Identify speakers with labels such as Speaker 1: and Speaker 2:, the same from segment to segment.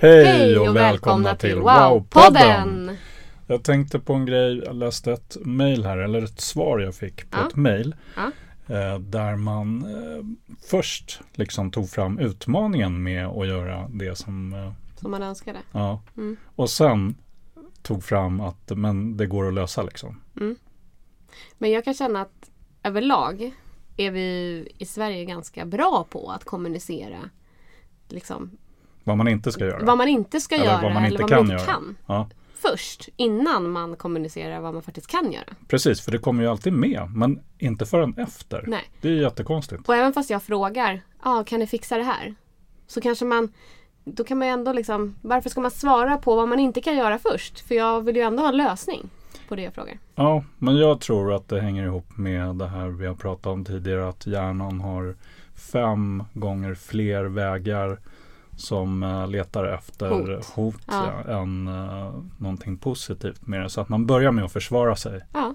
Speaker 1: Hej och välkomna till Wow-podden! Jag tänkte på en grej, jag läste ett mail här, eller ett svar jag fick på
Speaker 2: Ja.
Speaker 1: ett mail.
Speaker 2: Ja.
Speaker 1: Eh, där man eh, först liksom tog fram utmaningen med att göra det som, eh,
Speaker 2: Som man önskade.
Speaker 1: ja.
Speaker 2: Mm.
Speaker 1: Och sen tog fram att men det går att lösa liksom.
Speaker 2: Men jag kan känna att överlag är vi i Sverige ganska bra på att kommunicera liksom,
Speaker 1: Vad man inte ska göra.
Speaker 2: vad man inte ska
Speaker 1: Eller
Speaker 2: göra
Speaker 1: vad man inte
Speaker 2: eller vad
Speaker 1: kan
Speaker 2: man inte
Speaker 1: göra.
Speaker 2: kan.
Speaker 1: Ja,
Speaker 2: Först, innan man kommunicerar vad man faktiskt kan göra.
Speaker 1: precis, för det kommer ju alltid med, men inte förrän efter.
Speaker 2: Nej.
Speaker 1: Det är jättekonstigt.
Speaker 2: Och även fast jag frågar, ah, kan ni fixa det här? Så kanske man, då kan man ju ändå liksom, varför ska man svara på vad man inte kan göra först? För jag vill ju ändå ha en lösning på det jag frågar.
Speaker 1: Ja, men jag tror att det hänger ihop med det här vi har pratat om tidigare. Att hjärnan har fem gånger fler vägar som eh, letar efter
Speaker 2: Hot.
Speaker 1: hot,
Speaker 2: Ja.
Speaker 1: ja, än uh, någonting positivt med det. Så att man börjar med att försvara sig
Speaker 2: Ja,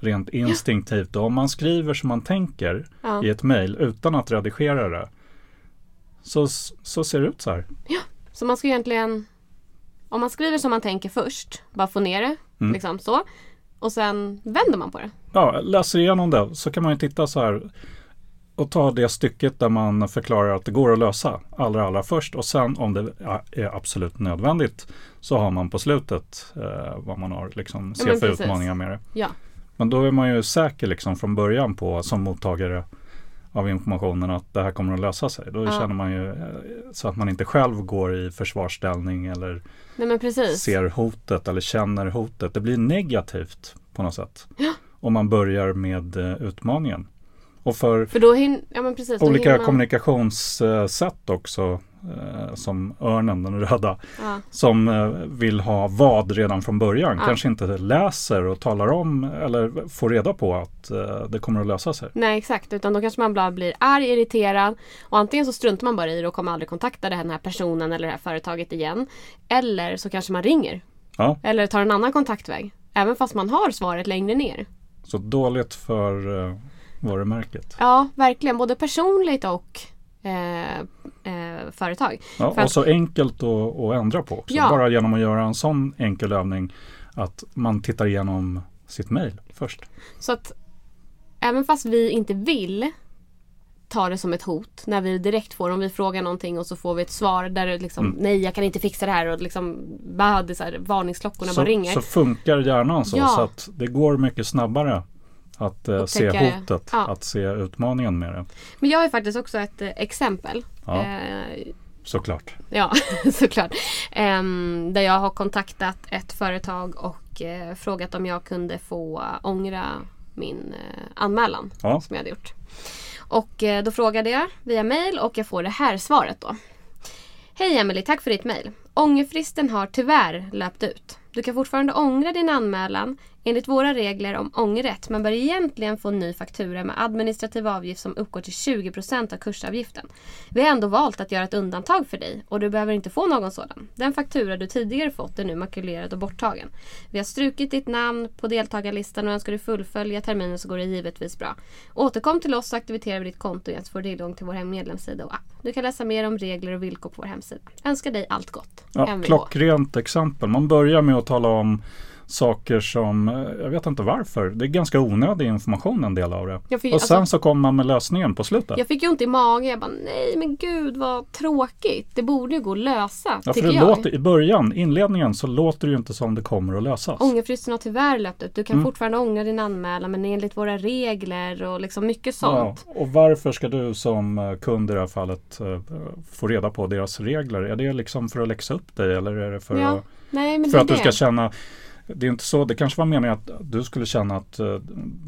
Speaker 1: rent instinktivt. Och om man skriver som man tänker
Speaker 2: ja.
Speaker 1: i ett mejl utan att redigera det så, så ser det ut så här.
Speaker 2: Så man ska egentligen Om man skriver som man tänker först Bara få ner det
Speaker 1: Mm.
Speaker 2: liksom så Och sen vänder man på det
Speaker 1: Ja, läser igenom det så kan man ju titta så här och ta det stycket där man förklarar att det går att lösa allra, allra först och sen om det är absolut nödvändigt så har man på slutet eh, vad man har liksom
Speaker 2: Ja,
Speaker 1: ser
Speaker 2: men
Speaker 1: för
Speaker 2: precis.
Speaker 1: utmaningar med det.
Speaker 2: Ja,
Speaker 1: Men då är man ju säker liksom från början på som mottagare av informationen att det här kommer att lösa sig. Då
Speaker 2: Ja.
Speaker 1: känner man ju eh, så att man inte själv går i försvarsställning eller
Speaker 2: nej
Speaker 1: ser hotet eller känner hotet. Det blir negativt på något sätt. Om man börjar med eh, utmaningen. Och för
Speaker 2: För hinner, ja precis
Speaker 1: olika
Speaker 2: man,
Speaker 1: kommunikationssätt också. Eh, som örnen, den röda.
Speaker 2: ja,
Speaker 1: Som eh, vill ha vad redan från början.
Speaker 2: Ja.
Speaker 1: Kanske inte läser och talar om eller får reda på att eh, det kommer att lösa sig.
Speaker 2: Nej exakt, utan då kanske man bara blir arg, irriterad och antingen så struntar man bara i det och kommer aldrig kontakta den här personen eller det här företaget igen. Eller så kanske man ringer.
Speaker 1: Ja.
Speaker 2: Eller tar en annan kontaktväg. Även fast man har svaret längre ner.
Speaker 1: Så dåligt för eh, varumärket.
Speaker 2: Ja, verkligen. Både personligt och eh, eh, företag.
Speaker 1: Ja,
Speaker 2: För
Speaker 1: och
Speaker 2: att-
Speaker 1: så enkelt att, att ändra på också.
Speaker 2: Ja.
Speaker 1: Bara genom att göra en sån enkel övning att man tittar igenom sitt mejl först.
Speaker 2: Så att även fast vi inte vill ta det som ett hot när vi direkt får, om vi frågar någonting och så får vi ett svar där det liksom
Speaker 1: Mm.
Speaker 2: nej jag kan inte fixa det här och liksom bara det så här, varningsklockorna bara
Speaker 1: Så,
Speaker 2: ringer.
Speaker 1: så funkar hjärnan så,
Speaker 2: Ja.
Speaker 1: så att det går mycket snabbare att eh, se hotet,
Speaker 2: Ja.
Speaker 1: att se utmaningen med det.
Speaker 2: Men jag har faktiskt också ett eh, exempel.
Speaker 1: Ja.
Speaker 2: Eh,
Speaker 1: Såklart.
Speaker 2: Ja, såklart. Ehm, där jag har kontaktat ett företag och eh, frågat om jag kunde få ångra min eh, anmälan
Speaker 1: Ja.
Speaker 2: som jag hade gjort. Och eh, då frågade jag via mail och jag får det här svaret då. Hej Emily, tack för ditt mail. Ångerfristen har tyvärr löpt ut. Du kan fortfarande ångra din anmälan enligt våra regler om ångerrätt men bör egentligen få en ny faktura med administrativ avgift som uppgår till 20% av kursavgiften. Vi har ändå valt att göra ett undantag för dig och du behöver inte få någon sådan. Den faktura du tidigare fått är nu makulerad och borttagen. Vi har strukit ditt namn på deltagarlistan och önskar du fullfölja terminen så går det givetvis bra. Återkom till oss så aktiverar vi ditt konto igen så får du tillgång till vår hem- medlemssida och app. Du kan läsa mer om regler och villkor på vår hemsida. Önskar dig allt gott.
Speaker 1: Ja,
Speaker 2: MVH.
Speaker 1: klockrent exempel. Man börjar med att tala om saker som, eh, jag vet inte varför, det är ganska onödig information en del av det.
Speaker 2: För-
Speaker 1: och sen
Speaker 2: alltså-
Speaker 1: så kommer man med lösningen på slutet.
Speaker 2: Jag fick ju ont i magen. Jag bara, nej men gud vad tråkigt. Det borde ju gå att lösa,
Speaker 1: Ja, för det
Speaker 2: jag.
Speaker 1: låter, I början, inledningen, så låter det ju inte som det kommer att lösas.
Speaker 2: Ångerfristen har tyvärr löpt ut. Du kan
Speaker 1: Mm.
Speaker 2: fortfarande ångra din anmälan men enligt våra regler och liksom mycket sånt.
Speaker 1: Ja, och varför ska du som eh, kund i det här fallet eh, få reda på deras regler? Är det liksom för att läxa upp dig eller är det för,
Speaker 2: Ja,
Speaker 1: att,
Speaker 2: nej
Speaker 1: för
Speaker 2: det
Speaker 1: att du ska känna det är inte så, det kanske var meningen att du skulle känna att eh,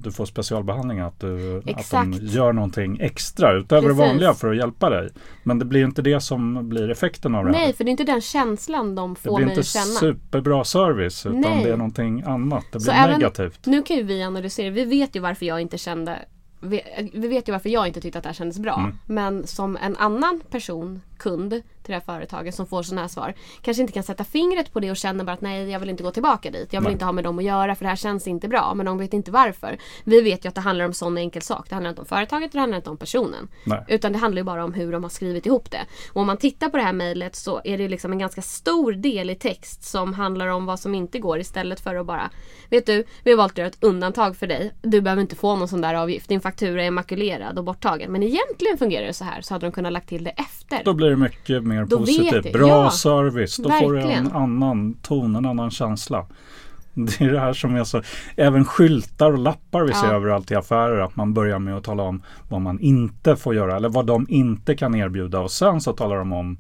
Speaker 1: du får specialbehandling, att, du, att de gör någonting extra utöver
Speaker 2: Precis.
Speaker 1: det vanliga för att hjälpa dig. Men det blir inte det som blir effekten av det här.
Speaker 2: Nej, för det är inte den känslan de
Speaker 1: Det
Speaker 2: får
Speaker 1: blir
Speaker 2: mig
Speaker 1: inte
Speaker 2: att känna.
Speaker 1: superbra service utan
Speaker 2: Nej.
Speaker 1: det är någonting annat. Det
Speaker 2: Så
Speaker 1: blir
Speaker 2: även-
Speaker 1: negativt.
Speaker 2: Nu kan ju vi analysera. Vi vet ju varför jag inte kände vi, vi vet ju varför jag inte tyckte att det här kändes bra.
Speaker 1: Mm.
Speaker 2: Men som en annan person, kund till det här företaget som får sådana här svar. Kanske inte kan sätta fingret på det och känner bara att nej jag vill inte gå tillbaka dit. Jag vill
Speaker 1: Nej.
Speaker 2: inte ha med dem att göra för det här känns inte bra. Men de vet inte varför. Vi vet ju att det handlar om sån enkel sak. Det handlar inte om företaget, det handlar inte om personen.
Speaker 1: Nej.
Speaker 2: Utan det handlar ju bara om hur de har skrivit ihop det. Och om man tittar på det här mejlet så är det liksom en ganska stor del i text som handlar om vad som inte går istället för att bara Vet du, vi har valt att göra ett undantag för dig. Du behöver inte få någon sån där avgift. Din faktura är makulerad och borttagen. Men egentligen fungerar det så här så hade de kunnat lagt till det efter.
Speaker 1: Blir det mycket mer
Speaker 2: Då
Speaker 1: positivt. Bra
Speaker 2: Ja,
Speaker 1: service. Då får du en
Speaker 2: verkligen.
Speaker 1: annan ton, en annan känsla. Det är det här som är så, även skyltar och lappar vi ser
Speaker 2: Ja.
Speaker 1: överallt i affärer, att man börjar med att tala om vad man inte får göra eller vad de inte kan erbjuda och sen så talar de om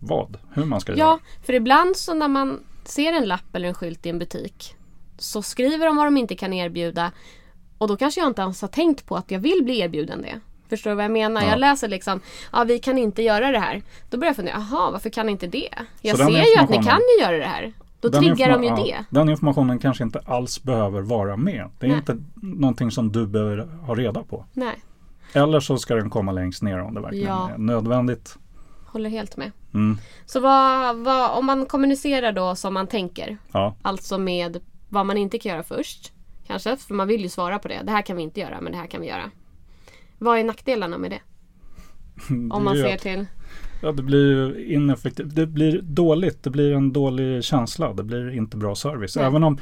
Speaker 1: vad, hur man ska
Speaker 2: Ja,
Speaker 1: göra.
Speaker 2: för ibland så när man ser en lapp eller en skylt i en butik så skriver de vad de inte kan erbjuda och då kanske jag inte ens har tänkt på att jag vill bli erbjuden det. Förstår du vad jag menar?
Speaker 1: Ja.
Speaker 2: Jag läser liksom, ja vi kan inte göra det här. Då börjar jag fundera, jaha varför kan inte det? Jag ser ju att ni kan ju göra det här. Då
Speaker 1: Den
Speaker 2: triggar de ju
Speaker 1: informa-
Speaker 2: det.
Speaker 1: ja, den informationen kanske inte alls behöver vara med. Det är
Speaker 2: Nej.
Speaker 1: inte någonting som du behöver ha reda på.
Speaker 2: Nej,
Speaker 1: Eller så ska den komma längst ner om det verkligen
Speaker 2: Ja.
Speaker 1: är nödvändigt.
Speaker 2: håller helt med.
Speaker 1: Mm.
Speaker 2: Så vad, vad, om man kommunicerar då som man tänker,
Speaker 1: Ja.
Speaker 2: alltså med vad man inte kan göra först. Kanske, för man vill ju svara på det. Det här kan vi inte göra, men det här kan vi göra. Vad är nackdelarna med det?
Speaker 1: Det
Speaker 2: Om man ser till...
Speaker 1: Ja, det blir ju ineffektivt. Det blir dåligt. Det blir en dålig känsla. Det blir inte bra service.
Speaker 2: Nej.
Speaker 1: Även om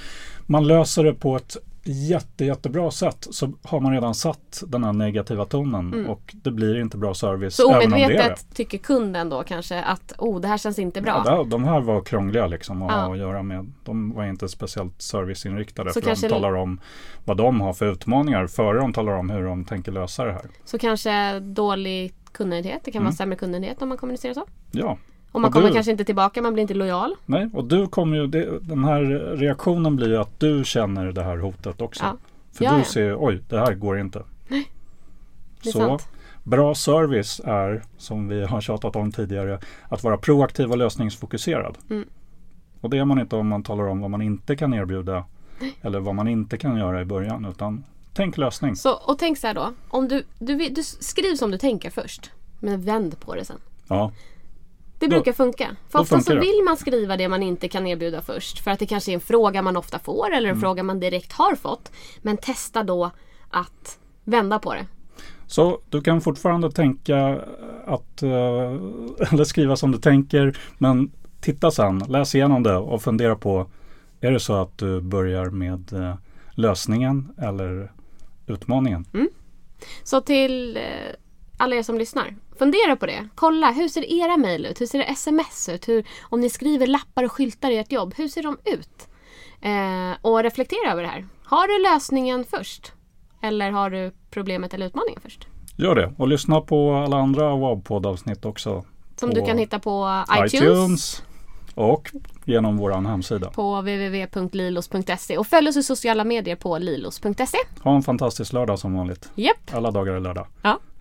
Speaker 1: man löser det på ett jätte, jättebra sätt så har man redan satt den här negativa tonen och det blir inte bra service.
Speaker 2: Mm. Så omedvetet tycker kunden då kanske att oh, det här känns inte bra.
Speaker 1: Ja, de här var krångliga liksom att
Speaker 2: Ja.
Speaker 1: att göra med. De var inte speciellt serviceinriktade.
Speaker 2: Så
Speaker 1: för
Speaker 2: kanske-
Speaker 1: de talar om vad de har för utmaningar före de talar om hur de tänker lösa det här.
Speaker 2: Så kanske dålig kundnöjdhet. Det kan
Speaker 1: Mm.
Speaker 2: vara sämre kundnöjdhet om man kommunicerar så.
Speaker 1: Ja,
Speaker 2: Och man
Speaker 1: Och
Speaker 2: kommer
Speaker 1: du-
Speaker 2: kanske inte tillbaka, man blir inte lojal.
Speaker 1: nej. Och du kommer ju, det, den här reaktionen blir ju att du känner det här hotet också.
Speaker 2: Ja.
Speaker 1: För
Speaker 2: Ja,
Speaker 1: du ser, oj, det här går inte.
Speaker 2: Det är
Speaker 1: Så
Speaker 2: sant.
Speaker 1: bra service är, som vi har tjatat om tidigare, att vara proaktiv och lösningsfokuserad.
Speaker 2: Mm.
Speaker 1: Och det är man inte om man talar om vad man inte kan erbjuda eller vad man inte kan göra i början. Utan tänk lösning.
Speaker 2: Så, och tänk så här då. Om du, du, vill- du skriv som du tänker först. Men vänd på det sen.
Speaker 1: Ja,
Speaker 2: Det brukar funka. För ofta så vill man skriva det man inte kan erbjuda först. För att det kanske är en fråga man ofta får eller
Speaker 1: Mm.
Speaker 2: en fråga man direkt har fått. Men testa då att vända på det.
Speaker 1: Så du kan fortfarande tänka att, eh, eller skriva som du tänker, men titta sen, läs igenom det och fundera på, är det så att du börjar med eh, lösningen eller utmaningen?
Speaker 2: Så till eh, alla er som lyssnar. Fundera på det. Kolla, hur ser era mejl ut? Hur ser sms ut? Hur, om ni skriver lappar och skyltar i ert jobb, hur ser de ut? Eh, och reflektera över det här. Har du lösningen först? Eller har du problemet eller utmaningen först?
Speaker 1: Gör det och lyssna på alla andra WOW-poddavsnitt också.
Speaker 2: Som du kan hitta på iTunes,
Speaker 1: iTunes och genom vår hemsida.
Speaker 2: på www.lilos.se och följ oss i sociala medier på lilos.se.
Speaker 1: Ha en fantastisk lördag som vanligt.
Speaker 2: Japp,
Speaker 1: Alla dagar är lördag.
Speaker 2: ja.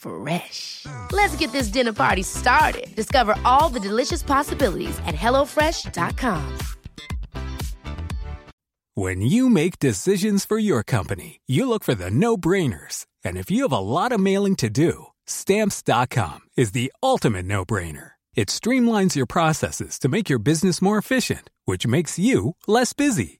Speaker 3: Fresh. Let's get this dinner party started. Discover all the delicious possibilities at hellofresh.com.
Speaker 4: When you make decisions for your company, you look for the no-brainers. And if you have a lot of mailing to do, stamps.com is the ultimate no-brainer. It streamlines your processes to make your business more efficient, which makes you less busy.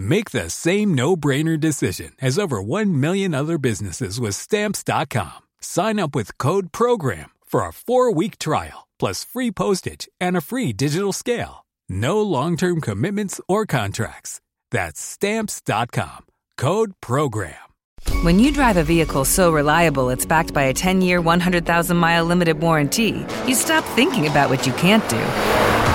Speaker 4: Make the same no-brainer decision as over 1 million other businesses with stamps.com. Sign up with code program for a 4-week trial plus free postage and a free digital scale. No long-term commitments or contracts. That's stamps.com. Code program.
Speaker 5: When you drive a vehicle so reliable it's backed by a 10 year, 100,000 mile limited warranty, you stop thinking about what you can't do